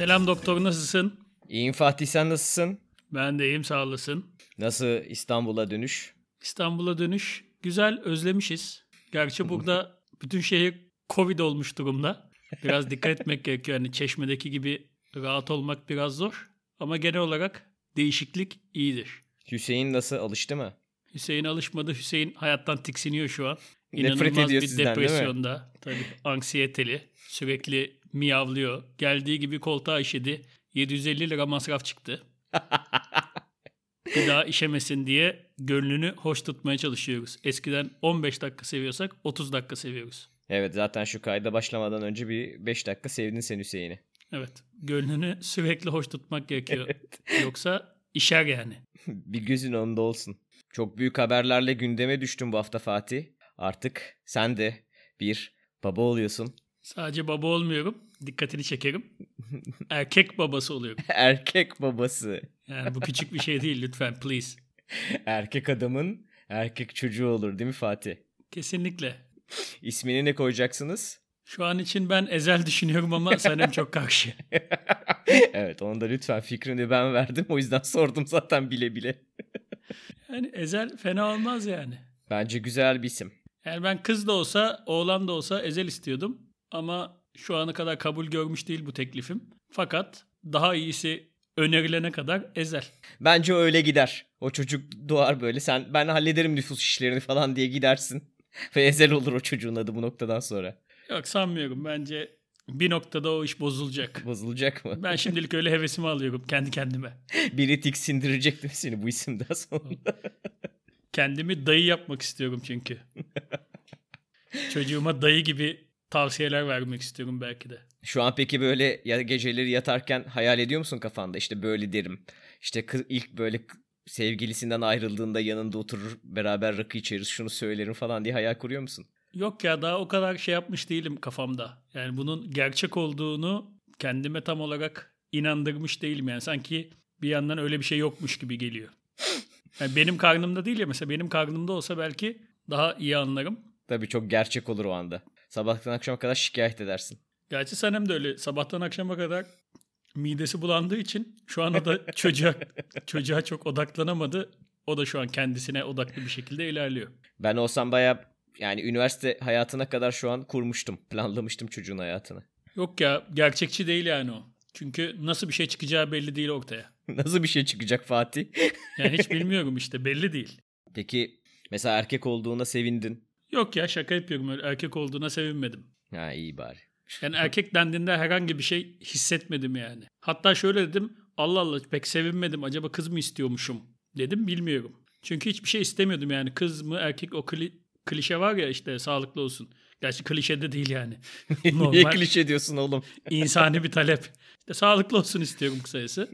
Selam doktor nasılsın? İyiyim Fatih sen nasılsın? Ben de iyiyim sağ olasın. Nasıl İstanbul'a dönüş? İstanbul'a dönüş güzel özlemişiz. Gerçi burada bütün şehir Covid olmuş durumda. Biraz dikkat etmek gerekiyor. Yani çeşmedeki gibi rahat olmak biraz zor. Ama genel olarak değişiklik iyidir. Hüseyin nasıl alıştı mı? Hüseyin alışmadı. Hüseyin hayattan tiksiniyor şu an. Nefret ediyor bir sizden, depresyonda. Tabii anksiyeteli. Sürekli miyavlıyor. Geldiği gibi koltuğa işedi. 750 lira masraf çıktı. bir daha işemesin diye gönlünü hoş tutmaya çalışıyoruz. Eskiden 15 dakika seviyorsak 30 dakika seviyoruz. Evet zaten şu kayda başlamadan önce bir 5 dakika sevdin sen Hüseyin'i. Evet. Gönlünü sürekli hoş tutmak gerekiyor. Yoksa işer yani. bir gözün onda olsun. Çok büyük haberlerle gündeme düştün bu hafta Fatih. Artık sen de bir baba oluyorsun. Sadece baba olmuyorum. Dikkatini çekerim. Erkek babası oluyorum. Erkek babası. Yani bu küçük bir şey değil lütfen please. Erkek adamın erkek çocuğu olur değil mi Fatih? Kesinlikle. İsmini ne koyacaksınız? Şu an için ben Ezel düşünüyorum ama Sanem çok karşı. evet onu da lütfen fikrini ben verdim. O yüzden sordum zaten bile bile. Yani Ezel fena olmaz yani. Bence güzel bir isim. Yani ben kız da olsa, oğlan da olsa Ezel istiyordum. Ama şu ana kadar kabul görmüş değil bu teklifim. Fakat daha iyisi önerilene kadar Ezel. Bence öyle gider. O çocuk doğar böyle. Sen ben hallederim nüfus işlerini falan diye gidersin. Ve ezel olur o çocuğun adı bu noktadan sonra. Yok sanmıyorum. Bence bir noktada o iş bozulacak. Bozulacak mı? Ben şimdilik öyle hevesimi alıyorum kendi kendime. Biri tiksindirecek değil mi seni bu isimden sonra? Kendimi dayı yapmak istiyorum çünkü. Çocuğuma dayı gibi tavsiyeler vermek istiyorum belki de. Şu an peki böyle ya geceleri yatarken hayal ediyor musun kafanda? İşte böyle derim. İşte kız ilk böyle sevgilisinden ayrıldığında yanında oturur beraber rakı içeriz şunu söylerim falan diye hayal kuruyor musun? Yok ya daha o kadar şey yapmış değilim kafamda. Yani bunun gerçek olduğunu kendime tam olarak inandırmış değilim yani. Sanki bir yandan öyle bir şey yokmuş gibi geliyor. Yani benim karnımda değil ya mesela benim karnımda olsa belki daha iyi anlarım. Tabii çok gerçek olur o anda. Sabahtan akşama kadar şikayet edersin. Gerçi Sanem de öyle sabahtan akşama kadar midesi bulandığı için şu anda da çocuğa, çocuğa çok odaklanamadı. O da şu an kendisine odaklı bir şekilde ilerliyor. Ben olsam baya yani üniversite hayatına kadar şu an kurmuştum. Planlamıştım çocuğun hayatını. Yok ya gerçekçi değil yani o. Çünkü nasıl bir şey çıkacağı belli değil ortaya. Nasıl bir şey çıkacak Fatih? Yani hiç bilmiyorum işte belli değil. Peki mesela erkek olduğuna sevindin. Yok ya şaka yapıyorum öyle erkek olduğuna sevinmedim. Ha iyi bari. Yani erkek dendiğinde herhangi bir şey hissetmedim yani. Hatta şöyle dedim Allah Allah pek sevinmedim acaba kız mı istiyormuşum dedim bilmiyorum. Çünkü hiçbir şey istemiyordum yani kız mı erkek o kli, klişe var ya işte sağlıklı olsun. Gerçi klişe de değil yani. Niye klişe diyorsun oğlum? insani bir talep. İşte sağlıklı olsun istiyorum kısacası.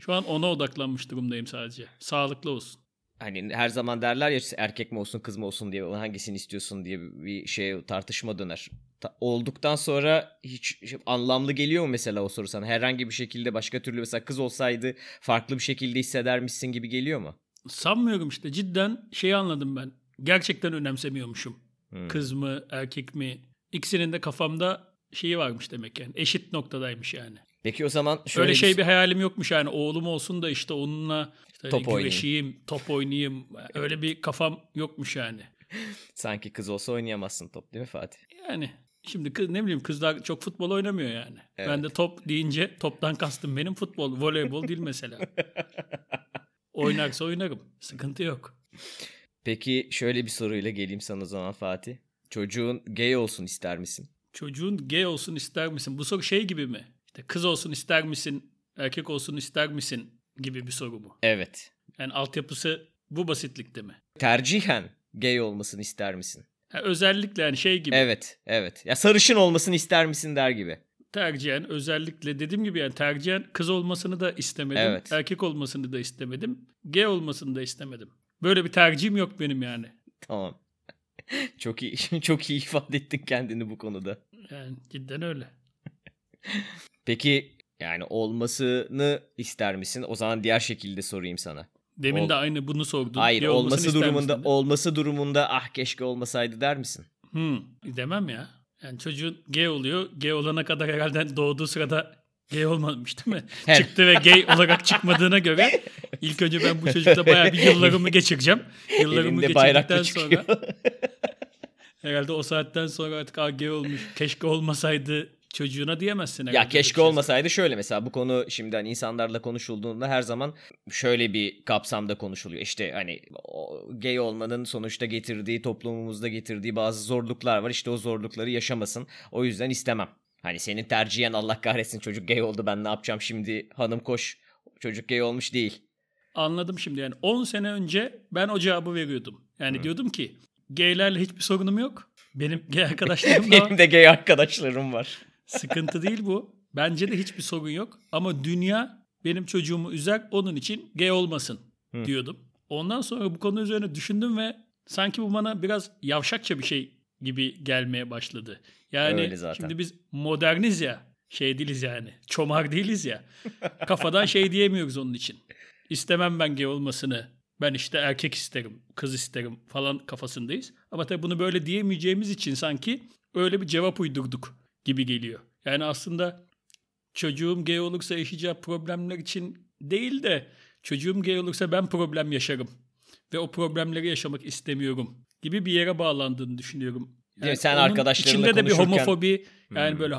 Şu an ona odaklanmış durumdayım sadece. Sağlıklı olsun. Hani her zaman derler ya erkek mi olsun kız mı olsun diye hangisini istiyorsun diye bir şey tartışma döner. Ta- olduktan sonra hiç anlamlı geliyor mu mesela o soru sana? Herhangi bir şekilde başka türlü mesela kız olsaydı farklı bir şekilde hissedermişsin gibi geliyor mu? Sanmıyorum işte cidden şeyi anladım ben. Gerçekten önemsemiyormuşum. Hmm. Kız mı erkek mi? İkisinin de kafamda şeyi varmış demek yani. Eşit noktadaymış yani. Peki o zaman şöyle Öyle şey bir hayalim yokmuş yani. Oğlum olsun da işte onunla işte top güreşeyim, oynayayım. top oynayayım. Öyle bir kafam yokmuş yani. Sanki kız olsa oynayamazsın top değil mi Fatih? Yani şimdi kız ne bileyim kızlar çok futbol oynamıyor yani. Evet. Ben de top deyince toptan kastım benim futbol, voleybol değil mesela. Oynarsa oynarım. Sıkıntı yok. Peki şöyle bir soruyla geleyim sana o zaman Fatih. Çocuğun gay olsun ister misin? Çocuğun gay olsun ister misin? Bu soru şey gibi mi? İşte kız olsun ister misin? Erkek olsun ister misin? Gibi bir soru mu? Evet. Yani altyapısı bu basitlikte mi? Tercihen gay olmasını ister misin? Ha, özellikle yani şey gibi. Evet, evet. Ya sarışın olmasını ister misin der gibi. Tercihen özellikle dediğim gibi yani tercihen kız olmasını da istemedim. Evet. Erkek olmasını da istemedim. Gay olmasını da istemedim. Böyle bir tercihim yok benim yani. Tamam. çok iyi çok iyi ifade ettin kendini bu konuda. Yani cidden öyle. Peki yani olmasını ister misin? O zaman diğer şekilde sorayım sana. Demin Ol... de aynı bunu sordun. Hayır, Gay olması durumunda olması durumunda ah keşke olmasaydı der misin? Hmm, demem ya. Yani çocuğun gay oluyor. Gay olana kadar herhalde doğduğu sırada Gay olmamış değil mi? Çıktı ve gay olarak çıkmadığına göre ilk önce ben bu çocukla bayağı bir yıllarımı geçireceğim. Yıllarımı Elinde geçirdikten sonra herhalde o saatten sonra artık "Aa, gay olmuş. Keşke olmasaydı çocuğuna diyemezsin. Ya keşke şey. olmasaydı şöyle mesela bu konu şimdi hani insanlarla konuşulduğunda her zaman şöyle bir kapsamda konuşuluyor. İşte hani gay olmanın sonuçta getirdiği toplumumuzda getirdiği bazı zorluklar var. İşte o zorlukları yaşamasın. O yüzden istemem. Hani senin tercihen Allah kahretsin çocuk gay oldu ben ne yapacağım şimdi hanım koş çocuk gay olmuş değil. Anladım şimdi yani 10 sene önce ben o cevabı veriyordum. Yani diyordum ki gaylerle hiçbir sorunum yok. Benim gay arkadaşlarım da var. Benim de gay arkadaşlarım var. Sıkıntı değil bu. Bence de hiçbir sorun yok. Ama dünya benim çocuğumu üzer onun için gay olmasın Hı. diyordum. Ondan sonra bu konu üzerine düşündüm ve sanki bu bana biraz yavşakça bir şey gibi gelmeye başladı. Yani şimdi biz moderniz ya şey değiliz yani çomar değiliz ya. Kafadan şey diyemiyoruz onun için. İstemem ben gay olmasını. Ben işte erkek isterim, kız isterim falan kafasındayız. Ama tabii bunu böyle diyemeyeceğimiz için sanki öyle bir cevap uydurduk gibi geliyor. Yani aslında çocuğum gay olursa yaşayacağı problemler için değil de çocuğum gay olursa ben problem yaşarım ve o problemleri yaşamak istemiyorum gibi bir yere bağlandığını düşünüyorum. Değil mi? Sen arkadaşlarınla içinde de bir homofobi yani Hmm. böyle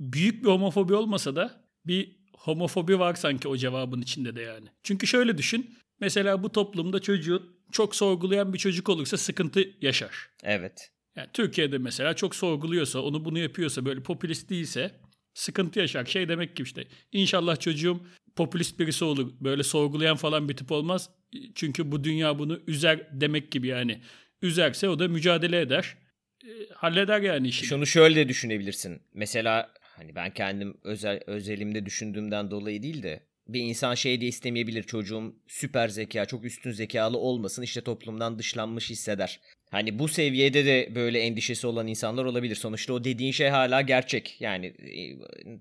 büyük bir homofobi olmasa da bir homofobi var sanki o cevabın içinde de yani. Çünkü şöyle düşün. Mesela bu toplumda çocuğun çok sorgulayan bir çocuk olursa sıkıntı yaşar. Evet. Yani Türkiye'de mesela çok sorguluyorsa, onu bunu yapıyorsa, böyle popülist değilse sıkıntı yaşar. Şey demek ki işte inşallah çocuğum popülist birisi olur. Böyle sorgulayan falan bir tip olmaz. Çünkü bu dünya bunu üzer demek gibi yani. Üzerse o da mücadele eder. E, halleder yani işini. Şunu şöyle de düşünebilirsin. Mesela hani ben kendim özel özelimde düşündüğümden dolayı değil de bir insan şey de istemeyebilir. Çocuğum süper zeka, çok üstün zekalı olmasın. işte toplumdan dışlanmış hisseder. Hani bu seviyede de böyle endişesi olan insanlar olabilir. Sonuçta o dediğin şey hala gerçek. Yani e,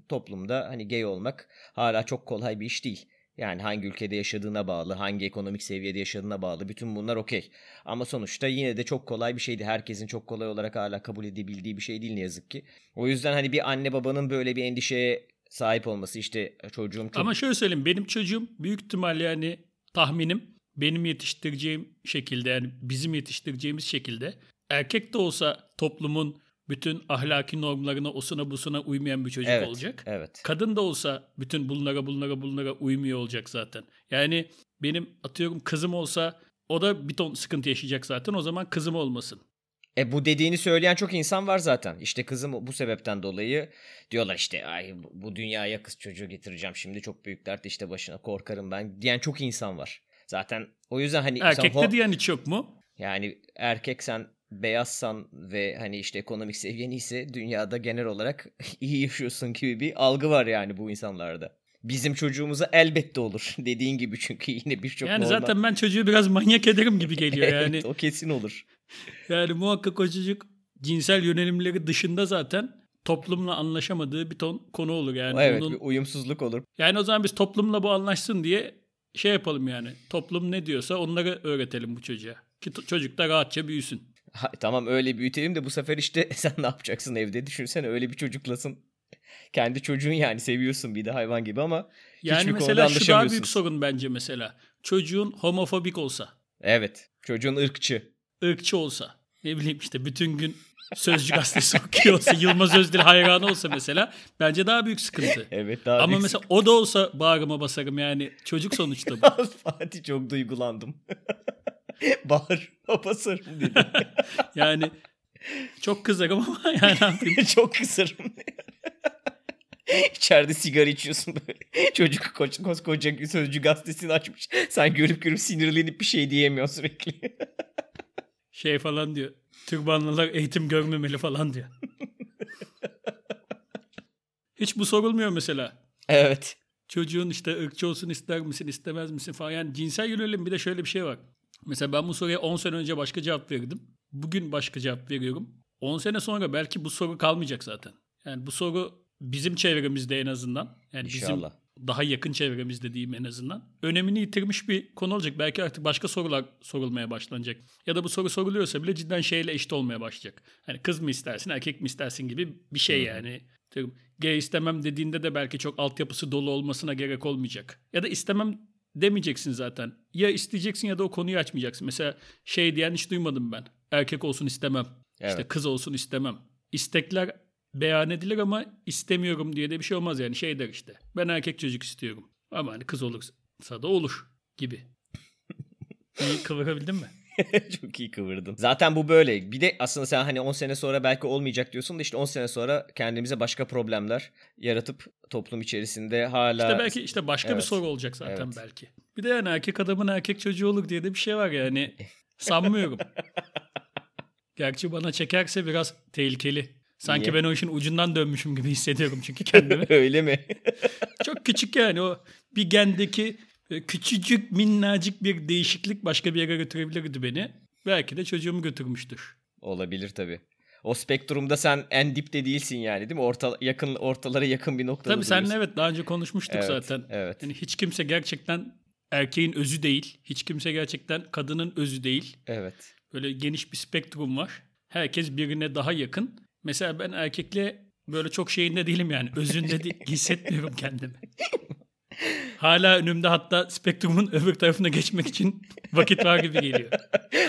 toplumda hani gay olmak hala çok kolay bir iş değil. Yani hangi ülkede yaşadığına bağlı, hangi ekonomik seviyede yaşadığına bağlı. Bütün bunlar okey. Ama sonuçta yine de çok kolay bir şeydi. Herkesin çok kolay olarak hala kabul edebildiği bir şey değil ne yazık ki. O yüzden hani bir anne babanın böyle bir endişeye sahip olması işte çocuğum çok... Ama şöyle söyleyeyim benim çocuğum büyük ihtimalle yani tahminim benim yetiştireceğim şekilde yani bizim yetiştireceğimiz şekilde erkek de olsa toplumun bütün ahlaki normlarına osuna busuna uymayan bir çocuk evet, olacak. Evet. Kadın da olsa bütün bunlara bunlara bunlara uymuyor olacak zaten. Yani benim atıyorum kızım olsa o da bir ton sıkıntı yaşayacak zaten. O zaman kızım olmasın. E bu dediğini söyleyen çok insan var zaten. İşte kızım bu sebepten dolayı diyorlar işte ay bu- dünyaya kız çocuğu getireceğim şimdi çok büyük dert işte başına korkarım ben diyen çok insan var. Zaten o yüzden hani sen Erkekte ho- diyen hiç yok mu? yani erkek sen beyazsan ve hani işte ekonomik seviyen ise dünyada genel olarak iyi yaşıyorsun gibi bir algı var yani bu insanlarda. Bizim çocuğumuza elbette olur. Dediğin gibi çünkü yine birçok yani normal- zaten ben çocuğu biraz manyak ederim gibi geliyor yani. Evet, o kesin olur. Yani muhakkak o çocuk cinsel yönelimleri dışında zaten toplumla anlaşamadığı bir ton konu olur yani. evet Onun- bir uyumsuzluk olur. yani o zaman biz toplumla bu anlaşsın diye şey yapalım yani. Toplum ne diyorsa onları öğretelim bu çocuğa. Ki çocuk da rahatça büyüsün. Ha, tamam öyle büyütelim de bu sefer işte sen ne yapacaksın evde? Düşünsene öyle bir çocuklasın. Kendi çocuğun yani seviyorsun bir de hayvan gibi ama Yani hiçbir mesela şu daha büyük sorun bence mesela. Çocuğun homofobik olsa, Evet. Çocuğun ırkçı. ırkçı olsa, ne bileyim işte bütün gün Sözcü gazetesi okuyor olsa, Yılmaz Özdil hayranı olsa mesela bence daha büyük sıkıntı. Evet daha Ama büyük mesela o da olsa bağrıma basarım yani. Çocuk sonuçta bu. Fatih çok duygulandım. Bağır basarım dedi. Yani çok kızarım ama yani yapayım? çok kısırım. İçeride sigara içiyorsun böyle. Çocuk koç, koskoca sözcü gazetesini açmış. Sen görüp görüp sinirlenip bir şey diyemiyorsun sürekli. Şey falan diyor. Türbanlılar eğitim görmemeli falan diyor. Hiç bu sorulmuyor mesela. evet. Çocuğun işte ırkçı olsun ister misin istemez misin falan. Yani cinsel yönelim bir de şöyle bir şey var. Mesela ben bu soruya 10 sene önce başka cevap verdim. Bugün başka cevap veriyorum. 10 sene sonra belki bu soru kalmayacak zaten. Yani bu soru bizim çevremizde en azından. Yani bizim İnşallah. Daha yakın çevremizde diyeyim en azından. Önemini yitirmiş bir konu olacak. Belki artık başka sorular sorulmaya başlanacak. Ya da bu soru soruluyorsa bile cidden şeyle eşit olmaya başlayacak. Hani kız mı istersin, erkek mi istersin gibi bir şey yani. Gay istemem dediğinde de belki çok altyapısı dolu olmasına gerek olmayacak. Ya da istemem demeyeceksin zaten. Ya isteyeceksin ya da o konuyu açmayacaksın. Mesela şey diyen hiç duymadım ben. Erkek olsun istemem. Evet. İşte kız olsun istemem. İstekler beyan edilir ama istemiyorum diye de bir şey olmaz yani. Şey der işte. Ben erkek çocuk istiyorum. Ama hani kız olursa da olur gibi. İyi kıvırabildin mi? Çok iyi kıvırdın. Zaten bu böyle. Bir de aslında sen hani 10 sene sonra belki olmayacak diyorsun da işte 10 sene sonra kendimize başka problemler yaratıp toplum içerisinde hala... İşte belki işte başka evet. bir soru olacak zaten evet. belki. Bir de yani erkek adamın erkek çocuğu olur diye de bir şey var yani. Sanmıyorum. Gerçi bana çekerse biraz tehlikeli. Sanki Niye? ben o işin ucundan dönmüşüm gibi hissediyorum çünkü kendimi. Öyle mi? Çok küçük yani o bir gendeki e, küçücük minnacık bir değişiklik başka bir yere götürebilirdi beni. Belki de çocuğumu götürmüştür. Olabilir tabii. O spektrumda sen en dipte değilsin yani değil mi? Orta, yakın ortalara yakın bir noktada Tabii seninle evet daha önce konuşmuştuk evet, zaten. Evet. Yani hiç kimse gerçekten erkeğin özü değil. Hiç kimse gerçekten kadının özü değil. Evet. Böyle geniş bir spektrum var. Herkes birbirine daha yakın. Mesela ben erkekle böyle çok şeyinde değilim yani. Özünde de hissetmiyorum kendimi. Hala önümde hatta spektrumun öbür tarafına geçmek için vakit var gibi geliyor.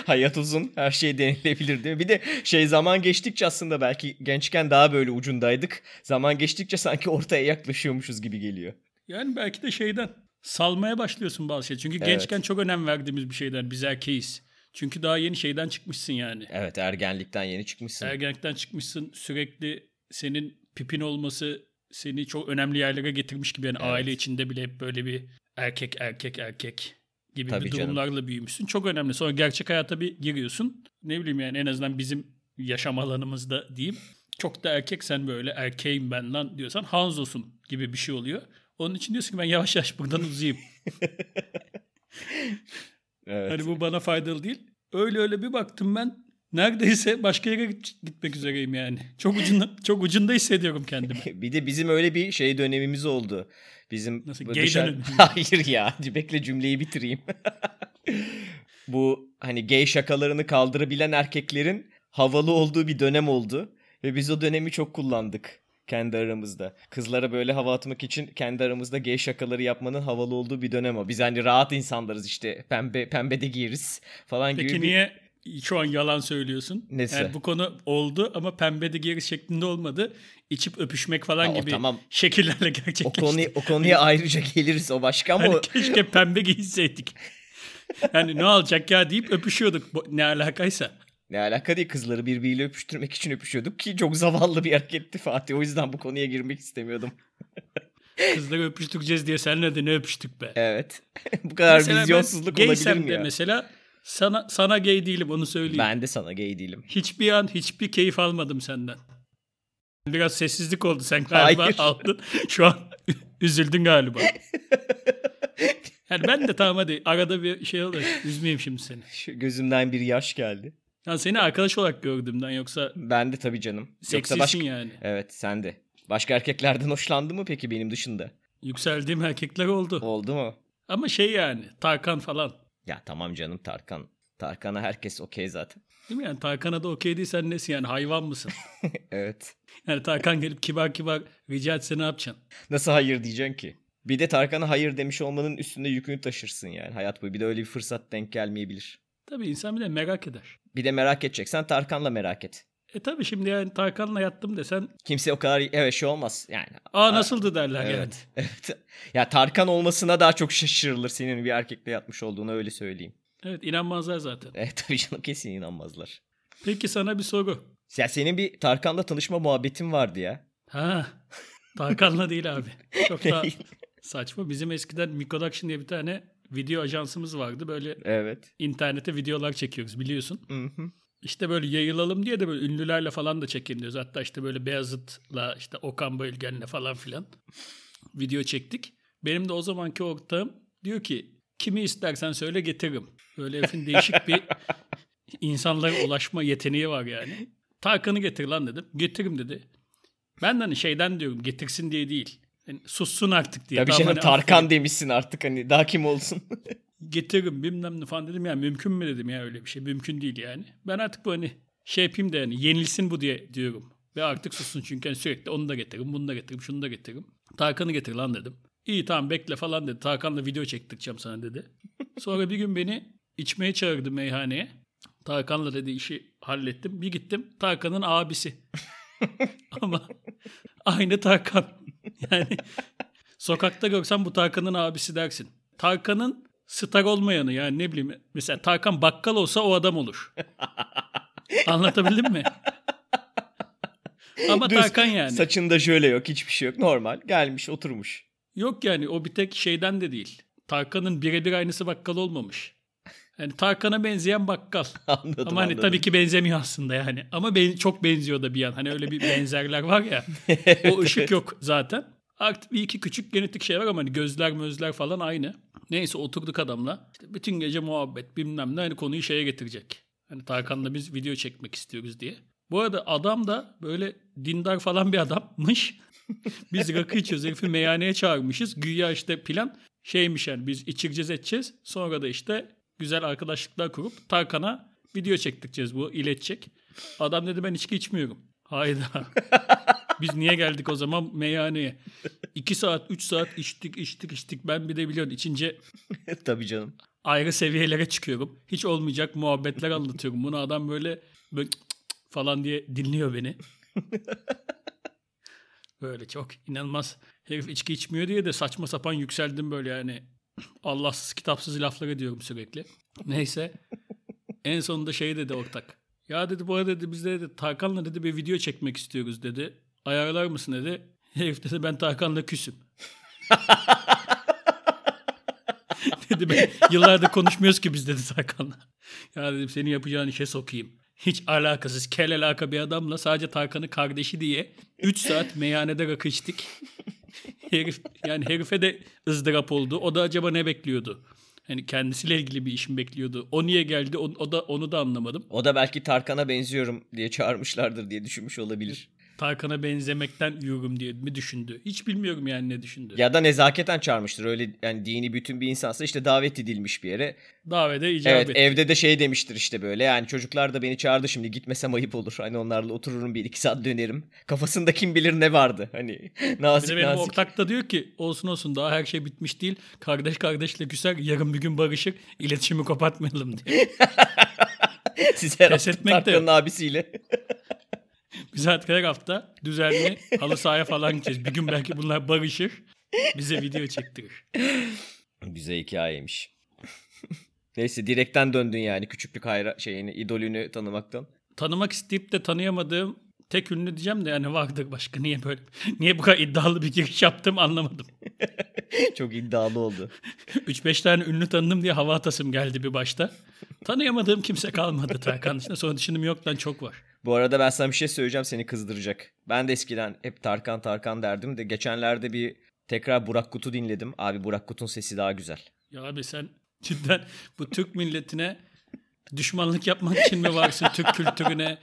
Hayat uzun, her şey denilebilir değil mi? Bir de şey zaman geçtikçe aslında belki gençken daha böyle ucundaydık. Zaman geçtikçe sanki ortaya yaklaşıyormuşuz gibi geliyor. Yani belki de şeyden salmaya başlıyorsun bazı şey. Çünkü evet. gençken çok önem verdiğimiz bir şeyden biz erkeğiz. Çünkü daha yeni şeyden çıkmışsın yani. Evet ergenlikten yeni çıkmışsın. Ergenlikten çıkmışsın sürekli senin pipin olması seni çok önemli yerlere getirmiş gibi. Yani evet. aile içinde bile hep böyle bir erkek erkek erkek gibi Tabii bir durumlarla canım. büyümüşsün. Çok önemli. Sonra gerçek hayata bir giriyorsun. Ne bileyim yani en azından bizim yaşam alanımızda diyeyim. Çok da erkek sen böyle erkeğim ben lan diyorsan Hanzo'sun gibi bir şey oluyor. Onun için diyorsun ki ben yavaş yavaş buradan uzayayım. evet. Hani bu bana faydalı değil. Öyle öyle bir baktım ben neredeyse başka yere gitmek üzereyim yani. Çok ucunda çok ucunda hissediyorum kendimi. bir de bizim öyle bir şey dönemimiz oldu. Bizim Nasıl gay dışarı... Hayır ya. Bekle cümleyi bitireyim. Bu hani gay şakalarını kaldırabilen erkeklerin havalı olduğu bir dönem oldu ve biz o dönemi çok kullandık kendi aramızda. Kızlara böyle hava atmak için kendi aramızda gay şakaları yapmanın havalı olduğu bir dönem o. Biz hani rahat insanlarız işte pembe pembe de giyeriz falan Peki gibi. Peki niye şu an yalan söylüyorsun. Nesi? Yani bu konu oldu ama pembe de geri şeklinde olmadı. İçip öpüşmek falan ha, gibi tamam. şekillerle gerçekleşti. O, konuya, o konuya ayrıca geliriz o başka ama... Hani keşke pembe giyseydik. yani ne olacak ya deyip öpüşüyorduk ne alakaysa. Ne alaka değil kızları birbiriyle öpüştürmek için öpüşüyorduk ki çok zavallı bir hareketti Fatih. O yüzden bu konuya girmek istemiyordum. Kızları öpüştüreceğiz diye seninle de ne öpüştük be. Evet. bu kadar mesela vizyonsuzluk olabilir mi ya? mesela sana sana gay değilim onu söyleyeyim. Ben de sana gay değilim. Hiçbir an hiçbir keyif almadım senden. Biraz sessizlik oldu sen galiba Hayır. aldın. Şu an üzüldün galiba. Yani ben de tamam hadi arada bir şey olur. Üzmeyeyim şimdi seni. Şu gözümden bir yaş geldi. Ya seni arkadaş olarak gördüğümden yoksa... Ben de tabii canım. Seksisin başka... yani. Evet sen de. Başka erkeklerden hoşlandı mı peki benim dışında? Yükseldiğim erkekler oldu. Oldu mu? Ama şey yani Tarkan falan. Ya tamam canım Tarkan. Tarkan'a herkes okey zaten. Değil mi yani Tarkan'a da okey değilsen nesin yani hayvan mısın? evet. Yani Tarkan gelip kibar kibar rica etse ne yapacaksın? Nasıl hayır diyeceksin ki? Bir de Tarkan'a hayır demiş olmanın üstünde yükünü taşırsın yani hayat boyu. Bir de öyle bir fırsat denk gelmeyebilir. Tabii insan bir de merak eder. Bir de merak edeceksen Tarkan'la merak et. E tabii şimdi yani Tarkan'la yattım desen. Kimse o kadar evet şey olmaz yani. Aa nasıldı derler evet, yani. Evet. Ya Tarkan olmasına daha çok şaşırılır senin bir erkekle yatmış olduğunu öyle söyleyeyim. Evet inanmazlar zaten. Evet tabii canım kesin inanmazlar. Peki sana bir soru. Ya senin bir Tarkan'la tanışma muhabbetin vardı ya. Ha. Tarkan'la değil abi. Çok da saçma. Bizim eskiden Micoduction diye bir tane video ajansımız vardı. Böyle evet. internete videolar çekiyoruz biliyorsun. Hı hı. İşte böyle yayılalım diye de böyle ünlülerle falan da çekin diyoruz. Hatta işte böyle Beyazıt'la işte Okan Bayülgen'le falan filan video çektik. Benim de o zamanki ortağım diyor ki kimi istersen söyle getiririm. Böyle herifin değişik bir insanlara ulaşma yeteneği var yani. Tarkan'ı getir lan dedim. Getiririm dedi. Ben de hani şeyden diyorum getirsin diye değil. Yani sussun artık diye. Tabii canım hani Tarkan affedin. demişsin artık hani daha kim olsun. getiririm bilmem ne falan dedim ya mümkün mü dedim ya öyle bir şey mümkün değil yani. Ben artık bu hani şey yapayım da yani yenilsin bu diye diyorum. Ve artık sussun çünkü hani sürekli onu da getiririm bunu da getiririm şunu da getiririm. Tarkan'ı getir lan dedim. İyi tamam bekle falan dedi. Tarkan'la video çektireceğim sana dedi. Sonra bir gün beni içmeye çağırdı meyhaneye. Tarkan'la dedi işi hallettim. Bir gittim Tarkan'ın abisi. Ama aynı Tarkan. Yani sokakta görsen bu Tarkan'ın abisi dersin. Tarkan'ın star olmayanı yani ne bileyim mesela Tarkan bakkal olsa o adam olur. Anlatabildim mi? Ama Düz, Tarkan yani. Saçında şöyle yok hiçbir şey yok normal gelmiş oturmuş. Yok yani o bir tek şeyden de değil. Tarkan'ın birebir aynısı bakkal olmamış. Yani Tarkan'a benzeyen bakkal. Anladım Ama hani anladım. tabii ki benzemiyor aslında yani. Ama ben, çok benziyor da bir yan. Hani öyle bir benzerler var ya. o ışık yok zaten. Artık bir iki küçük genetik şey var ama hani gözler mözler falan aynı. Neyse oturduk adamla. İşte bütün gece muhabbet bilmem ne hani konuyu şeye getirecek. Hani Tarkan'la biz video çekmek istiyoruz diye. Bu arada adam da böyle dindar falan bir adammış. biz rakı içiyoruz. Herifi meyhaneye çağırmışız. Güya işte plan şeymiş yani biz içireceğiz edeceğiz. Sonra da işte güzel arkadaşlıklar kurup Tarkan'a video çektireceğiz bu iletecek. Adam dedi ben içki içmiyorum. Hayda. Biz niye geldik o zaman meyhaneye? 2 saat, 3 saat içtik, içtik, içtik. Ben bir de biliyorsun içince tabii canım. ayrı seviyelere çıkıyorum. Hiç olmayacak muhabbetler anlatıyorum. Bunu adam böyle, böyle cık cık falan diye dinliyor beni. Böyle çok inanılmaz. Herif içki içmiyor diye de saçma sapan yükseldim böyle yani. Allahsız kitapsız laflar ediyorum sürekli. Neyse. En sonunda şey dedi ortak. Ya dedi bu arada dedi biz de dedi Tarkan'la dedi bir video çekmek istiyoruz dedi. Ayarlar mısın dedi. Herif dedi ben Tarkan'la küsüm. dedi ben yıllardır konuşmuyoruz ki biz dedi Tarkan'la. Ya dedim seni yapacağın işe sokayım. Hiç alakasız kel alaka bir adamla sadece Tarkan'ın kardeşi diye 3 saat meyhanede rakı içtik. Herif, yani herife de ızdırap oldu. O da acaba ne bekliyordu? Hani kendisiyle ilgili bir iş mi bekliyordu? O niye geldi? O, o da onu da anlamadım. O da belki Tarkan'a benziyorum diye çağırmışlardır diye düşünmüş olabilir. Tarkan'a benzemekten yürüm diye mi düşündü? Hiç bilmiyorum yani ne düşündü. Ya da nezaketen çağırmıştır. Öyle yani dini bütün bir insansa işte davet edilmiş bir yere. Davete icap Evet etti. evde de şey demiştir işte böyle yani çocuklar da beni çağırdı şimdi gitmesem ayıp olur. Hani onlarla otururum bir iki saat dönerim. Kafasında kim bilir ne vardı hani Bir nazik de benim nazik. ortak da diyor ki olsun olsun daha her şey bitmiş değil. Kardeş kardeşle küser yarın bir gün barışır. İletişimi kapatmayalım diye. Siz her Pes etmek de abisiyle. Biz artık her hafta düzenli halı sahaya falan gideceğiz. Bir gün belki bunlar barışır. Bize video çektirir. Güzel hikayeymiş. Neyse direkten döndün yani küçüklük hayra şeyini idolünü tanımaktan. Tanımak isteyip de tanıyamadığım tek ünlü diyeceğim de yani vardır başka. Niye böyle? Niye bu kadar iddialı bir giriş yaptım anlamadım. Çok iddialı oldu. 3-5 tane ünlü tanıdım diye hava atasım geldi bir başta. Tanıyamadığım kimse kalmadı Tarkan dışında. Sonra düşündüm yok lan çok var. Bu arada ben sana bir şey söyleyeceğim seni kızdıracak. Ben de eskiden hep Tarkan Tarkan derdim de geçenlerde bir tekrar Burak Kut'u dinledim. Abi Burak Kut'un sesi daha güzel. Ya abi sen cidden bu Türk milletine düşmanlık yapmak için mi varsın Türk kültürüne?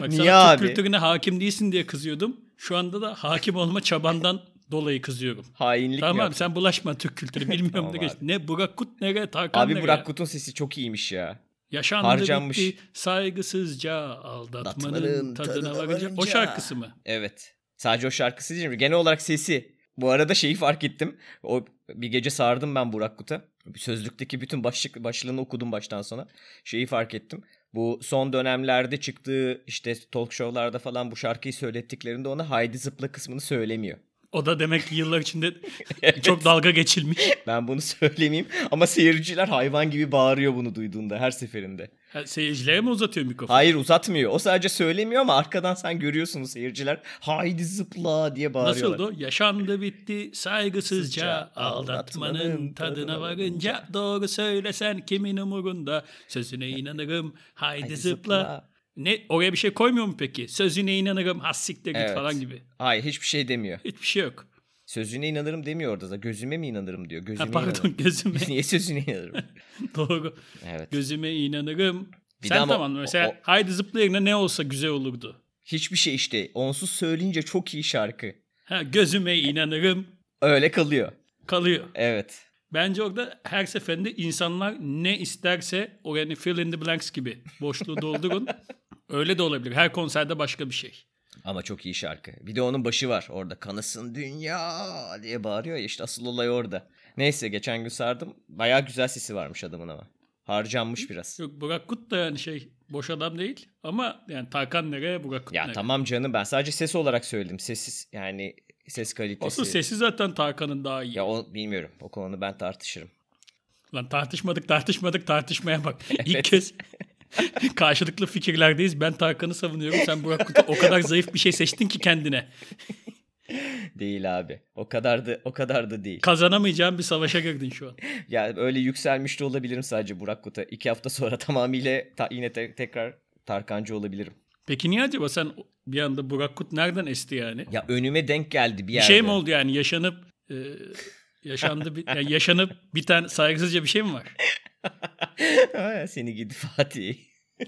Bak Niye sana abi? Türk kültürüne hakim değilsin diye kızıyordum. Şu anda da hakim olma çabandan dolayı kızıyorum. Hainlik Tamam mi abi yaptın? sen bulaşma Türk kültürü. Bilmiyorum Tamam da geç. abi. Ne Burak Kut nereye Tarkan Abi nereye? Burak Kut'un sesi çok iyiymiş ya. Yaşandı harcanmış. bitti saygısızca aldatmanın Aldatmanın tadına tadına varınca. O şarkısı mı? Evet. Sadece o şarkısı değil mi? Genel olarak sesi. Bu arada şeyi fark ettim. O bir gece sardım ben Burak Kut'a. Sözlükteki bütün başlık başlığını okudum baştan sona. Şeyi fark ettim. Bu son dönemlerde çıktığı işte talk show'larda falan bu şarkıyı söylettiklerinde ona Haydi Zıpla kısmını söylemiyor. O da demek ki yıllar içinde çok dalga geçilmiş. Ben bunu söylemeyeyim ama seyirciler hayvan gibi bağırıyor bunu duyduğunda her seferinde. Ha, Seyircilere mi uzatıyor mikrofonu? Hayır uzatmıyor. O sadece söylemiyor ama arkadan sen görüyorsun seyirciler haydi zıpla diye bağırıyorlar. Nasıldı? Yaşandı bitti saygısızca aldatmanın aldatmanın tadına varınca doğru söylesen kimin umurunda sözüne inanırım haydi, Haydi zıpla. Ne oraya bir şey koymuyor mu peki? Sözüne inanırım has siktir git Evet. falan gibi. Hayır hiçbir şey demiyor. Hiçbir şey yok. Sözüne inanırım demiyor orada da. Gözüme mi inanırım diyor. Ha, Gözüme pardon inanırım. gözüme Niye sözüne inanırım? doğru. Evet. Gözüme inanırım. Bir Sen de ama tamam mesela o- o- haydi zıpla yerine ne olsa güzel olurdu. Hiçbir şey işte. Onsuz söyleyince çok iyi şarkı. Ha gözüme inanırım. Öyle kalıyor. Kalıyor. Evet. Bence orada her seferinde insanlar ne isterse o yani fill in the blanks gibi boşluğu doldurun. Öyle de olabilir. Her konserde başka bir şey. Ama çok iyi şarkı. Bir de onun başı var orada. Kanasın dünya diye bağırıyor ya işte asıl olay orada. Neyse geçen gün sardım. Bayağı güzel sesi varmış adamın ama. Harcanmış biraz. Yok Burak Kut da yani şey boş adam değil. Ama yani Tarkan nereye Burak Kut Ya nereye? tamam canım ben sadece ses olarak söyledim. Sessiz yani ses kalitesi. Asıl sesi zaten Tarkan'ın daha iyi. Ya o bilmiyorum. O konuda ben tartışırım. Lan tartışmadık tartışmadık tartışmaya bak. İlk Evet. kez karşılıklı fikirlerdeyiz. Ben Tarkan'ı savunuyorum. Sen Burak Kut'u o kadar zayıf bir şey seçtin ki kendine. Değil abi. O kadar da o kadar da değil. Kazanamayacağın bir savaşa girdin şu an. Ya öyle yükselmiş de olabilirim sadece Burak Kut'a. İki hafta sonra tamamıyla ta- yine te- tekrar Tarkancı olabilirim. Peki niye acaba sen bir anda Burak Kut nereden esti yani? Ya önüme denk geldi bir Bir yerde. şey mi oldu yani yaşanıp e, yaşandı bir, yani yaşanıp bir tane saygısızca bir şey mi var? Seni gidi Fatih.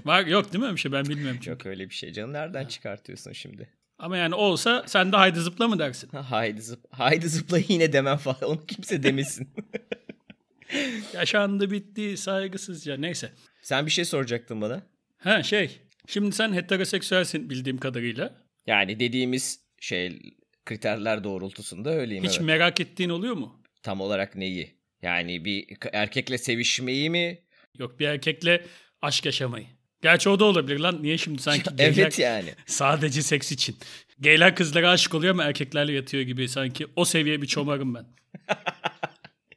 Var yok değil mi öyle bir şey ben bilmiyorum çünkü. Yok öyle bir şey canım. Nereden çıkartıyorsun şimdi? Ama yani olsa sen de haydi zıpla mı dersin? Ha, haydi zıp haydi zıpla yine demem falan. Onu kimse demesin. Yaşandı bitti saygısızca neyse. Sen bir şey soracaktın bana. Ha şey şimdi sen heteroseksüelsin bildiğim kadarıyla. Yani dediğimiz şey kriterler doğrultusunda öyleyim Hiç evet. merak ettiğin oluyor mu? Tam olarak neyi? Yani bir erkekle sevişmeyi mi? Yok bir erkekle aşk yaşamayı. Gerçi o da olabilir lan. Niye şimdi sanki gayler evet yani. sadece seks için. Gayler kızlara aşık oluyor ama erkeklerle yatıyor gibi sanki. O seviye bir çomarım ben.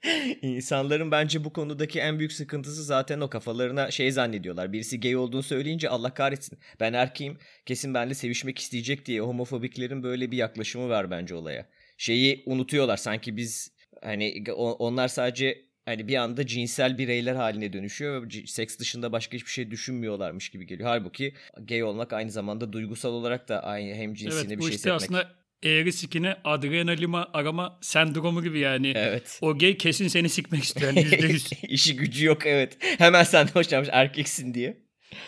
İnsanların bence bu konudaki en büyük sıkıntısı zaten o kafalarına şey zannediyorlar. Birisi gay olduğunu söyleyince Allah kahretsin. Ben erkeğim kesin benimle sevişmek isteyecek diye homofobiklerin böyle bir yaklaşımı var bence olaya. Şeyi unutuyorlar sanki biz hani onlar sadece hani bir anda cinsel bireyler haline dönüşüyor ve seks dışında başka hiçbir şey düşünmüyorlarmış gibi geliyor. Halbuki gay olmak aynı zamanda duygusal olarak da aynı hem cinsine Evet bir bu şey işte hissetmek. aslında eğri sikine adrenalima arama sendromu gibi yani. Evet. O gay kesin seni sikmek istiyor. Yani. İşi gücü yok evet. Hemen senden hoşlanmış erkeksin diye.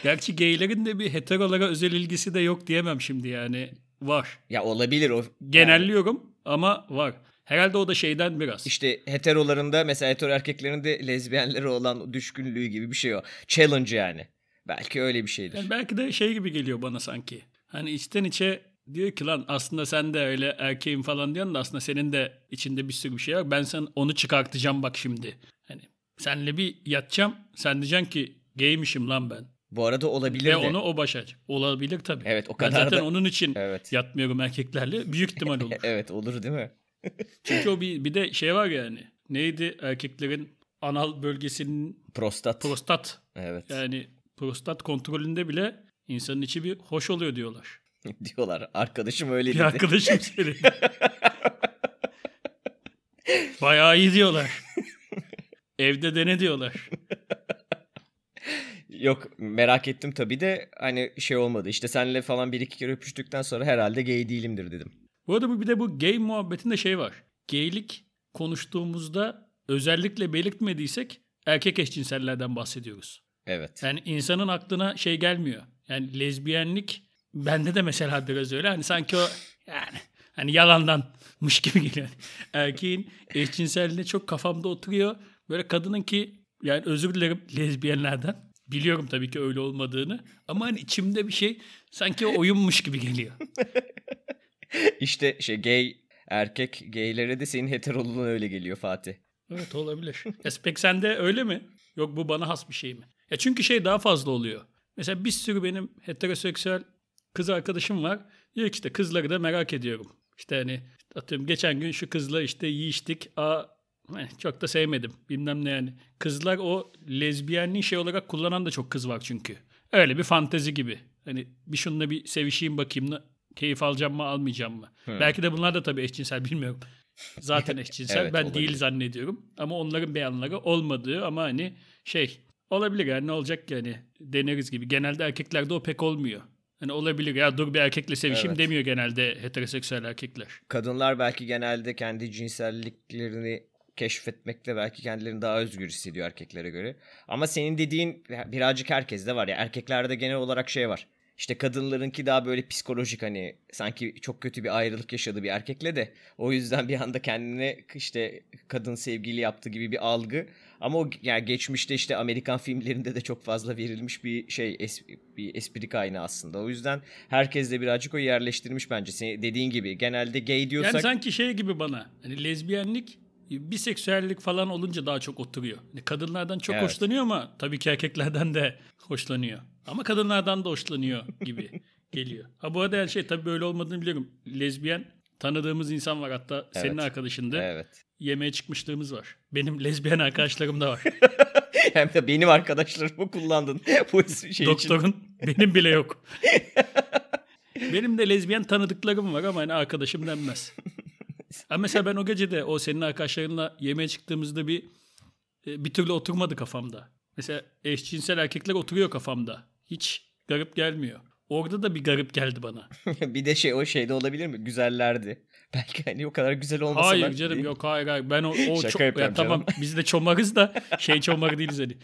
Gerçi gaylerin de bir heterolara özel ilgisi de yok diyemem şimdi yani. Var. Ya olabilir o. Yani Genelliyorum ama var. Herhalde o da şeyden biraz. işte heterolarında mesela hetero erkeklerin de lezbiyenlere olan düşkünlüğü gibi bir şey o. Challenge yani. Belki öyle bir şeydir. Yani belki de şey gibi geliyor bana sanki. Hani içten içe diyor ki lan aslında sen de öyle erkeğim falan diyorsun da aslında senin de içinde bir sürü bir şey var. Ben sen onu çıkartacağım bak şimdi. Hani senle bir yatacağım. Sen diyeceksin ki gaymişim lan ben. Bu arada olabilir Ve de. onu o başaracak. Olabilir tabii. Evet, o Ben kadar zaten da- onun için Evet. yatmıyorum erkeklerle. Büyük ihtimal olur. Evet olur değil mi? Çünkü o bir, bir de şey var yani. Neydi erkeklerin anal bölgesinin Prostat. prostat. evet. Yani prostat kontrolünde bile insanın içi bir hoş oluyor diyorlar. Diyorlar. Arkadaşım öyle Bir dedi. arkadaşım söyledi. Bayağı iyi diyorlar. Evde dene diyorlar. Yok merak ettim tabii de hani şey olmadı. İşte seninle falan bir iki kere öpüştükten sonra herhalde gay değilimdir dedim. Bu arada bir de bu gay muhabbetinde şey var. Gaylik konuştuğumuzda özellikle belirtmediysek erkek eşcinsellerden bahsediyoruz. Evet. Yani insanın aklına şey gelmiyor. Yani lezbiyenlik bende de mesela biraz öyle. Hani sanki o yani hani yalandanmış gibi geliyor. Erkeğin eşcinselliğine çok kafamda oturuyor. Böyle kadının ki yani özür dilerim lezbiyenlerden. Biliyorum tabii ki öyle olmadığını. Ama hani içimde bir şey sanki oyunmuş gibi geliyor. İşte şey gay erkek gaylere de senin heteroluğun öyle geliyor Fatih. Evet olabilir. Ya peki sende öyle mi? Yok bu bana has bir şey mi? Ya çünkü şey daha fazla oluyor. Mesela bir sürü benim heteroseksüel kız arkadaşım var. Diyor ki işte kızları da merak ediyorum. İşte hani atıyorum geçen gün şu kızla işte yiyiştik. Aa hani çok da sevmedim. Bilmem ne yani. Kızlar o lezbiyenliği şey olarak kullanan da çok kız var çünkü. Öyle bir fantezi gibi. Hani bir şununla bir sevişeyim bakayım. Keyif alacağım mı almayacağım mı? Belki de bunlar da tabii eşcinsel bilmiyorum. Zaten eşcinsel. Evet, ben olabilir. değil zannediyorum. Ama onların beyanları olmadığı ama hani şey olabilir yani ne olacak ki hani deneriz gibi. Genelde erkeklerde o pek olmuyor. Hani olabilir ya dur bir erkekle sevişeyim Evet. demiyor genelde heteroseksüel erkekler. Kadınlar belki genelde kendi cinselliklerini keşfetmekte belki kendilerini daha özgür hissediyor erkeklere göre. Ama senin dediğin birazcık herkeste var ya. Erkeklerde genel olarak şey var. İşte kadınlarınki daha böyle psikolojik hani sanki çok kötü bir ayrılık yaşadı bir erkekle de o yüzden bir anda kendine işte kadın sevgili yaptı gibi bir algı. Ama o yani geçmişte işte Amerikan filmlerinde de çok fazla verilmiş bir şey es, bir espri kaynağı aslında. O yüzden herkes de birazcık o yerleştirmiş bence. Senin dediğin gibi genelde gay diyorsak Yani sanki şey gibi bana. Hani lezbiyenlik biseksüellik falan olunca daha çok oturuyor. Hani kadınlardan çok Evet. hoşlanıyor ama tabii ki erkeklerden de hoşlanıyor. Ama kadınlardan da hoşlanıyor gibi geliyor. Ha bu arada her şey tabii böyle olmadığını biliyorum. Lezbiyen tanıdığımız insan var hatta senin Evet. arkadaşın da. evet. Yemeğe çıkmışlığımız var. Benim lezbiyen arkadaşlarım da var. Hem de benim arkadaşlarımı kullandın bu şey için. Doktorun benim bile yok. benim de lezbiyen tanıdıklarım var ama hani arkadaşım denmez. Ha mesela ben o gece de o senin arkadaşlarınla yemeğe çıktığımızda bir e, bir türlü oturmadı kafamda. Mesela eşcinsel erkekler oturuyor kafamda. Hiç garip gelmiyor. Orada da bir garip geldi bana. bir de şey o şeyde olabilir mi? Güzellerdi. Belki hani o kadar güzel olmasalar. Hayır canım yok hayır hayır. Ben o, o Şaka ço- ya tamam biz de çomarız da şey çomarı değiliz hani.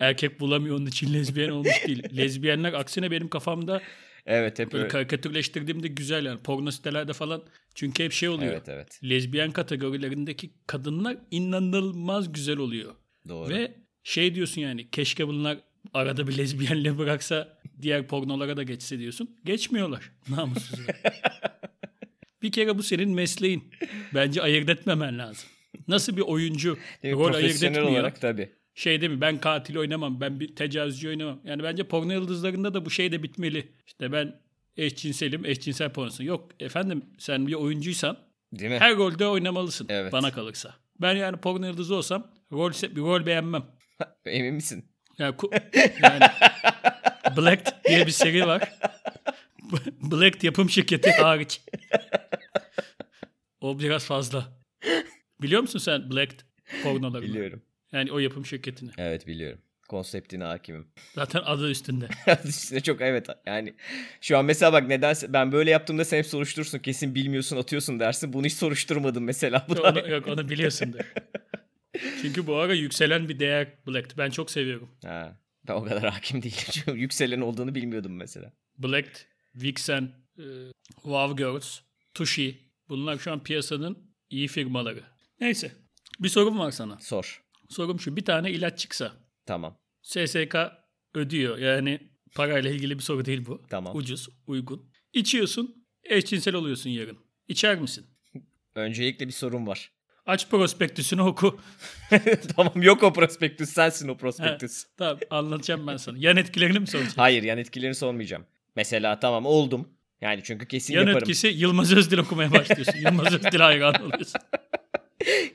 Erkek bulamıyor onun için lezbiyen olmuş değil. Lezbiyenler aksine benim kafamda Evet hep Böyle öyle. karikatürleştirdiğimde güzel yani porno sitelerde falan. Çünkü hep şey oluyor. Evet evet. Lezbiyen kategorilerindeki kadınlar inanılmaz güzel oluyor. Doğru. Ve şey diyorsun yani keşke bunlar arada bir lezbiyenle bıraksa diğer pornolara da geçse diyorsun. Geçmiyorlar. Namussuzlar. bir kere bu senin mesleğin. Bence ayırt etmemen lazım. Nasıl bir oyuncu Değil rol ayırt Profesyonel etmiyor. olarak tabii. Şey değil mi ben katil oynamam ben bir tecavüzcü oynamam. Yani bence porno yıldızlarında da bu şey de bitmeli. İşte ben eşcinselim eşcinsel pornosu. Yok efendim sen bir oyuncuysan Değil mi? her rolde oynamalısın Evet. bana kalırsa. Ben yani porno yıldızı olsam rol, bir rol beğenmem. Emin misin? Yani, yani Black diye bir seri var. Black yapım şirketi hariç. O biraz fazla. Biliyor musun sen Black pornolarını? Biliyorum. Yani o yapım şirketini. Evet biliyorum. Konseptine hakimim. Zaten adı üstünde. işte çok evet yani şu an mesela bak nedense ben böyle yaptığımda sen hep soruşturursun kesin bilmiyorsun atıyorsun dersin bunu hiç soruşturmadım mesela bu onu, yok onu biliyorsundur. Çünkü bu ara yükselen bir değer Black. Ben çok seviyorum. ha, ben o kadar hakim değilim yükselen olduğunu bilmiyordum mesela Black, Vixen, e, Wow Girls, Tushi. Bunlar şu an piyasanın iyi firmaları. Neyse. Bir sorum var sana. sor Sorum şu. Bir tane ilaç çıksa tamam SSK ödüyor. Yani parayla ilgili bir soru değil bu. Tamam. Ucuz, uygun. İçiyorsun, eşcinsel oluyorsun yarın. İçer misin? öncelikle bir sorun var Aç prospektüsünü oku. tamam yok o prospektüs sensin o prospektüs Tamam anlatacağım ben sana. Yan etkilerini mi soracağım? hayır yan etkilerini sormayacağım mesela tamam oldum yani çünkü kesin Yan yaparım etkisi Yılmaz Özdil okumaya başlıyorsun. Yılmaz Özdil hayran oluyorsun.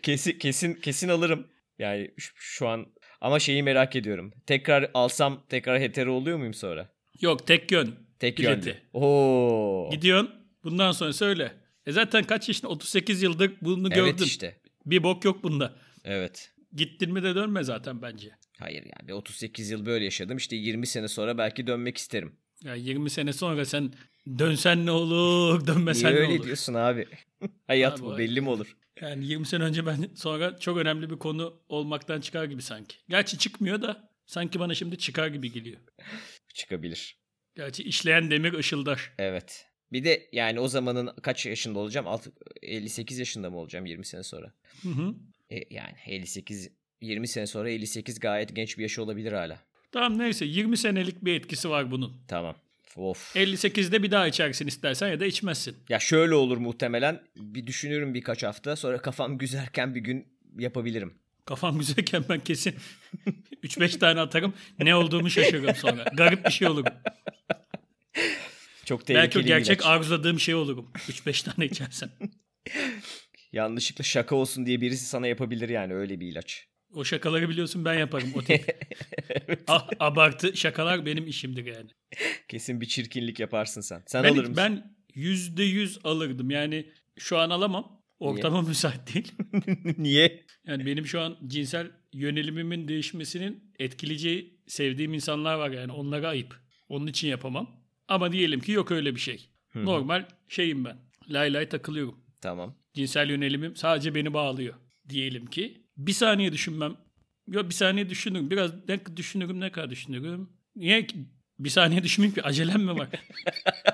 kesin kesin kesin alırım yani şu, şu an ama şeyi merak ediyorum tekrar alsam tekrar hetero oluyor muyum sonra Yok tek yön. Tek Bileti. yönlü. Oo. Gidiyorsun bundan sonra söyle. E zaten kaç yaşında? 38 yıldır bunu Evet gördün. işte. Bir bok yok bunda. Evet. Gittin mi de dönme zaten bence. Hayır yani 38 yıl böyle yaşadım. İşte 20 sene sonra belki dönmek isterim. Ya 20 sene sonra sen dönsen ne olur, Niye dönmesen ne öyle olur. diyorsun abi? Hayat bu belli mi olur? Yani 20 sene önce ben sonra çok önemli bir konu olmaktan çıkar gibi sanki. Gerçi çıkmıyor da sanki bana şimdi çıkar gibi geliyor. Çıkabilir. Gerçi işleyen demir ışıldar. Evet. Bir de yani o zamanın kaç yaşında olacağım? Alt- 58 yaşında mı olacağım 20 sene sonra? Hı hı. E, yani 58 20 sene sonra 58 gayet genç bir yaşı olabilir hala. Tamam neyse 20 senelik bir etkisi var bunun. Tamam. Of. 58'de bir daha içersin istersen ya da içmezsin. Ya şöyle olur muhtemelen. Bir düşünürüm birkaç hafta. Sonra kafam güzelken bir gün yapabilirim. Kafam güzelken ben kesin 3-5 tane atarım. Ne olduğumu şaşırırım sonra. Garip bir şey olurum. Çok tehlikeli Belki o gerçek ilaç. arzuladığım şey olurum. 3-5 tane içersen. Yanlışlıkla şaka olsun diye birisi sana yapabilir yani öyle bir ilaç. O şakaları biliyorsun ben yaparım o tip. A- abartı şakalar benim işimdir yani. Kesin bir çirkinlik yaparsın sen. Sen Ben, alır mısın? ben %100 alırdım. Yani şu an alamam. Ortama müsait değil. Niye? Yani benim şu an cinsel yönelimimin değişmesinin etkileyeceği sevdiğim insanlar var yani onlara ayıp. Onun için yapamam. Ama diyelim ki yok öyle bir şey. Normal şeyim ben. Lay lay takılıyorum. Tamam. Cinsel yönelimim sadece beni bağlıyor. Diyelim ki bir saniye düşünmem. Yok bir saniye düşünürüm. Biraz ne düşünürüm ne kadar düşünürüm. Niye bir saniye düşünmeyeyim ki acelem mi var?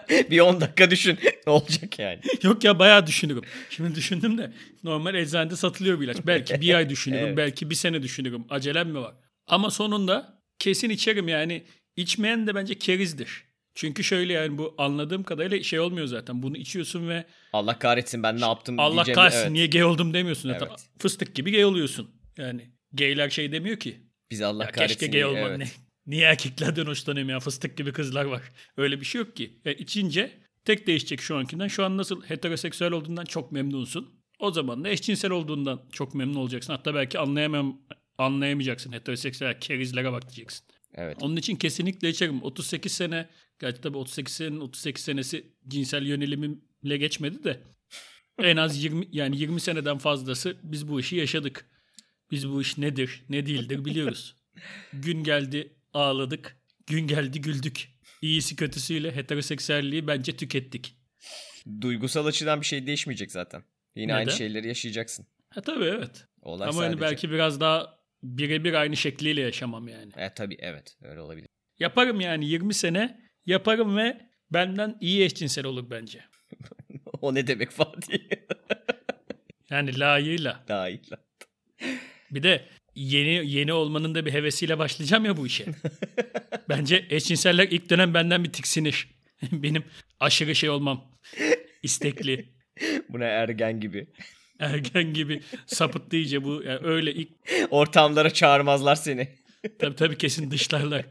bir 10 dakika düşün. ne olacak yani? Yok ya bayağı düşünürüm. Şimdi düşündüm de normal eczanede satılıyor bir ilaç. Belki bir ay düşünürüm, Evet. belki bir sene düşünürüm. Acelem mi var? Ama sonunda kesin içerim yani. İçmeyen de bence kerizdir. Çünkü şöyle yani bu anladığım kadarıyla şey olmuyor zaten. Bunu içiyorsun ve Allah kahretsin ben ne yaptım Allah diyeceğim. kahretsin Evet. niye gay oldum demiyorsun zaten. Evet. Fıstık gibi gay oluyorsun. Yani gayler şey demiyor ki. Biz Allah Ya kahretsin. keşke gay olmam evet. ne? Niye erkeklerden hoşlanıyorum ya fıstık gibi kızlar var. Öyle bir şey yok ki. Ya içince tek değişecek şu ankinden. Şu an nasıl heteroseksüel olduğundan çok memnunsun. O zaman da eşcinsel olduğundan çok memnun olacaksın. Hatta belki anlayamam, anlayamayacaksın. Heteroseksüel kerizlere bak diyeceksin. Evet. Onun için kesinlikle içerim. 38 sene, gerçi tabii 38 senenin 38 senesi cinsel yönelimimle geçmedi de en az 20 yani 20 seneden fazlası biz bu işi yaşadık. Biz bu iş nedir, ne değildir biliyoruz. Gün geldi ağladık, gün geldi güldük. İyisi kötüsüyle heteroseksüelliği bence tükettik. Duygusal açıdan bir şey değişmeyecek zaten. Yine aynı Neden? şeyleri yaşayacaksın. Ha tabii evet. Olay Ama hani sadece. belki biraz daha birebir aynı şekliyle yaşamam yani. E, tabii evet öyle olabilir. Yaparım yani 20 sene yaparım ve benden iyi eşcinsel olur bence. o ne demek Fatih? Yani layığıyla. Lan. Bir de yeni yeni olmanın da bir hevesiyle başlayacağım ya bu işe. Bence eşcinseller ilk dönem benden bir tiksinir. Benim aşırı şey olmam. istekli, Buna ergen gibi. ergen gibi sapıttı iyice bu. Yani öyle ilk Ortamlara çağırmazlar seni. tabii tabii kesin dışlarlar.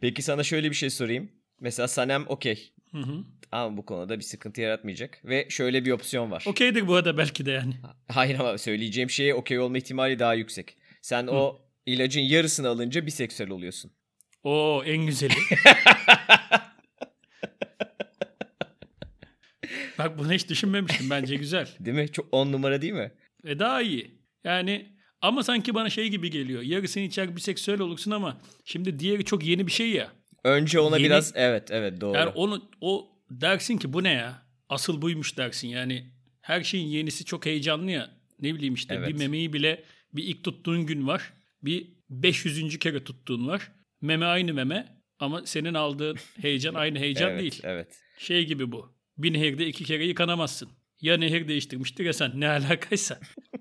Peki sana şöyle bir şey sorayım. Mesela Sanem okey. Hı hı. Ama bu konuda bir sıkıntı yaratmayacak. Ve şöyle bir opsiyon var. Okeydir bu arada belki de yani. Hayır ama söyleyeceğim şeye okey olma ihtimali daha yüksek. Sen o ilacın yarısını alınca biseksüel oluyorsun. Oo en güzeli. Bak bunu hiç düşünmemiştim. Bence güzel. Değil mi? Çok on numara değil mi? E daha iyi. Yani ama sanki bana şey gibi geliyor. Yarısını içer biseksüel olursun ama şimdi diğeri çok yeni bir şey ya. Önce ona Yeni- biraz evet evet doğru. Yani onu o dersin ki bu ne ya? Asıl buymuş dersin. Yani her şeyin yenisi çok heyecanlı ya. Ne bileyim işte Evet. bir memeyi bile bir ilk tuttuğun gün var. Bir 500. kere tuttuğun var. Meme aynı meme ama senin aldığın heyecan aynı heyecan evet, değil. Evet. Şey gibi bu. Bir nehirde iki kere yıkanamazsın. Ya nehir değiştirmiştir ya sen ne alakaysa.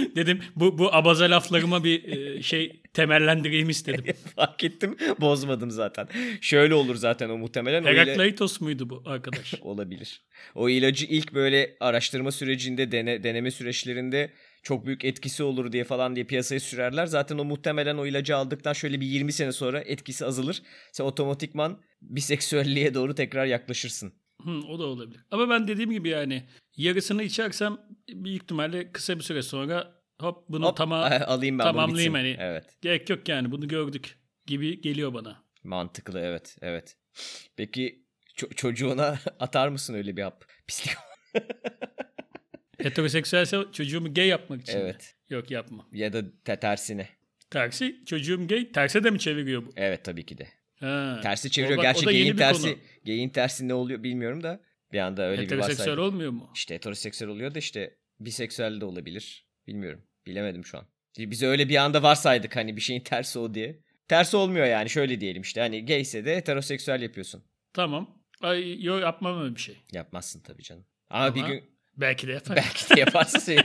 Dedim bu bu abaza laflarıma bir e, şey temellendireyim istedim. Fark ettim. Bozmadım zaten. Şöyle olur zaten o muhtemelen. Herakleitos muydu bu arkadaş? olabilir. O ilacı ilk böyle araştırma sürecinde, dene, deneme süreçlerinde çok büyük etkisi olur diye falan diye piyasaya sürerler. Zaten o muhtemelen o ilacı aldıktan şöyle bir 20 sene sonra etkisi azalır. Sen otomatikman biseksüelliğe doğru tekrar yaklaşırsın. Hı, o da olabilir. Ama ben dediğim gibi yani yarısını içersem büyük ihtimalle kısa bir süre sonra hop bunu Hop, tama alayım ben bunu tamamlayayım bitsin. hani. Evet. gerek yok yani bunu gördük gibi geliyor bana. Mantıklı evet evet. Peki ço- çocuğuna atar mısın öyle bir hap? Pislik. Heteroseksüelse çocuğumu gay yapmak için mi? evet. Yok yapma. Ya da te- tersine. Tersi çocuğum gay. Terse de mi çeviriyor bu? Evet tabii ki de. Ha. Tersi çeviriyor. O bak- Gerçi geyin bir tersi, geyin tersi ne oluyor bilmiyorum da bir anda öyle bir Heteroseksüel varsaydım. olmuyor mu? İşte heteroseksüel oluyor da işte biseksüel de olabilir. Bilmiyorum. Bilemedim şu an. Biz öyle bir anda varsaydık hani bir şeyin tersi o diye. Tersi olmuyor yani şöyle diyelim işte hani gayse de heteroseksüel yapıyorsun. Tamam. Ay, yok yapmam öyle bir şey. Yapmazsın tabii canım. Ama, bir Ama gün Belki de yaparım. belki de yaparsın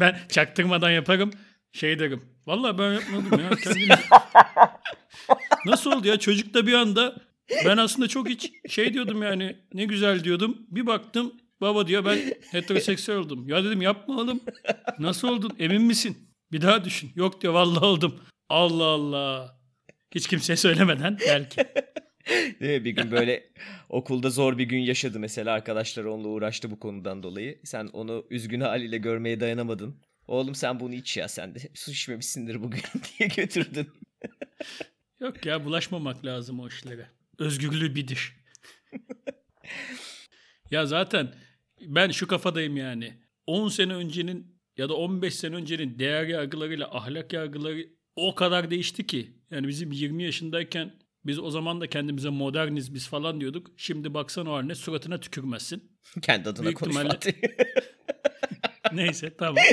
ben çaktırmadan yaparım. Şey derim. Vallahi ben yapmadım ya. Kendini... Nasıl oldu ya? Çocuk da bir anda ben aslında çok hiç şey diyordum yani ne güzel diyordum. Bir baktım baba diyor ben heteroseksüel oldum. Ya dedim yapma oğlum. Nasıl oldun? Emin misin? Bir daha düşün. Yok diyor vallahi oldum. Allah Allah. Hiç kimseye söylemeden belki. Değil mi? Bir gün böyle okulda zor bir gün yaşadı mesela arkadaşlar onunla uğraştı bu konudan dolayı. Sen onu üzgün haliyle görmeye dayanamadın. Oğlum sen bunu iç ya sen de su içmemişsindir bugün diye götürdün. Yok ya bulaşmamak lazım o işlere. Özgürlüğü bidir. ya zaten ben şu kafadayım yani. 10 sene öncenin ya da 15 sene öncenin değer yargılarıyla ahlak yargıları o kadar değişti ki. Yani bizim 20 yaşındayken biz o zaman da kendimize moderniz biz falan diyorduk. Şimdi baksan o haline suratına tükürmezsin. Kendi adına Büyük konuş ihtimalle-. Neyse tamam.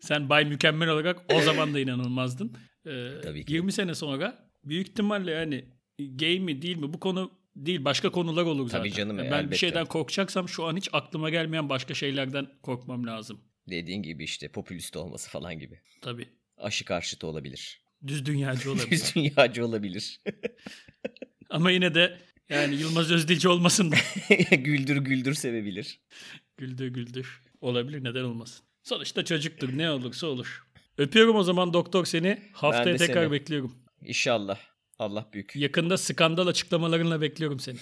Sen Bay Mükemmel olarak o zaman da inanılmazdın. Ee, Tabii ki. 20 sene sonra büyük ihtimalle yani gay mi değil mi bu konu değil başka konular olur zaten. Tabii canım, ben elbette. bir şeyden korkacaksam şu an hiç aklıma gelmeyen başka şeylerden korkmam lazım. Dediğin gibi işte popülist olması falan gibi. Tabii. Aşı karşıtı olabilir. Düz dünyacı olabilir. Düz dünyacı olabilir. Ama yine de yani Yılmaz Özdilci olmasın da. güldür güldür sevebilir. güldür güldür. Olabilir neden olmasın. Sonuçta çocuktur ne olursa olur. Öpüyorum o zaman doktor seni. Haftaya tekrar seni. bekliyorum. İnşallah. Allah büyük. Yakında skandal açıklamalarınla bekliyorum seni.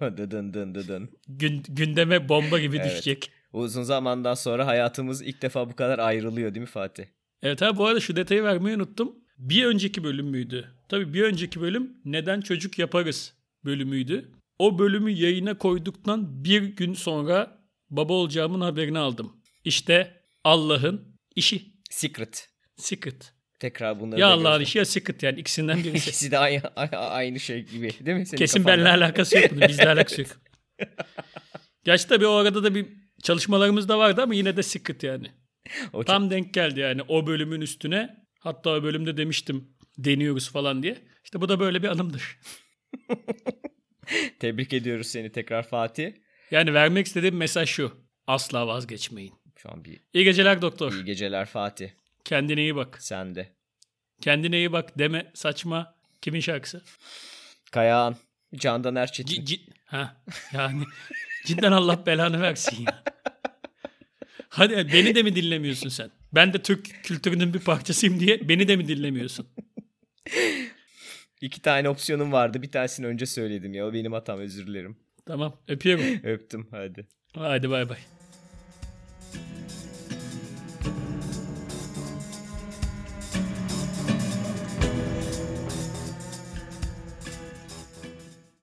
dıdın dın dıdın. Gün, gündeme bomba gibi Evet. düşecek. Uzun zamandan sonra hayatımız ilk defa bu kadar ayrılıyor değil mi Fatih? Evet ha bu arada şu detayı vermeyi unuttum. Bir önceki bölüm müydü? Tabii bir önceki bölüm neden çocuk yaparız bölümüydü. O bölümü yayına koyduktan bir gün sonra baba olacağımın haberini aldım. İşte Allah'ın işi. Secret. Secret. Tekrar bunları Ya Allah'ın işi ya secret yani ikisinden birisi. İkisi de aynı, aynı şey gibi değil mi? Senin Kesin kafanda? benimle alakası yok bunun. Bizle alakası yok. Gerçi tabii o arada da bir çalışmalarımız da vardı ama yine de secret yani. O çok- Tam denk geldi yani o bölümün üstüne. Hatta o bölümde demiştim deniyoruz falan diye. İşte bu da böyle bir anımdır. Tebrik ediyoruz seni tekrar Fatih. Yani vermek istediğim mesaj şu. Asla vazgeçmeyin. Şu an bir İyi geceler doktor. iyi geceler Fatih. Kendine iyi bak. Sen de. Kendine iyi bak deme saçma. Kimin şarkısı? Kayağan. Candan Erçetin. C- c- ha yani cidden Allah belanı versin ya. Hadi beni de mi dinlemiyorsun sen? Ben de Türk kültürünün bir parçasıyım diye beni de mi dinlemiyorsun? İki tane opsiyonum vardı. Bir tanesini önce söyledim ya. O benim hatam özür dilerim. Tamam öpüyorum. Öptüm hadi. Hadi bay bay.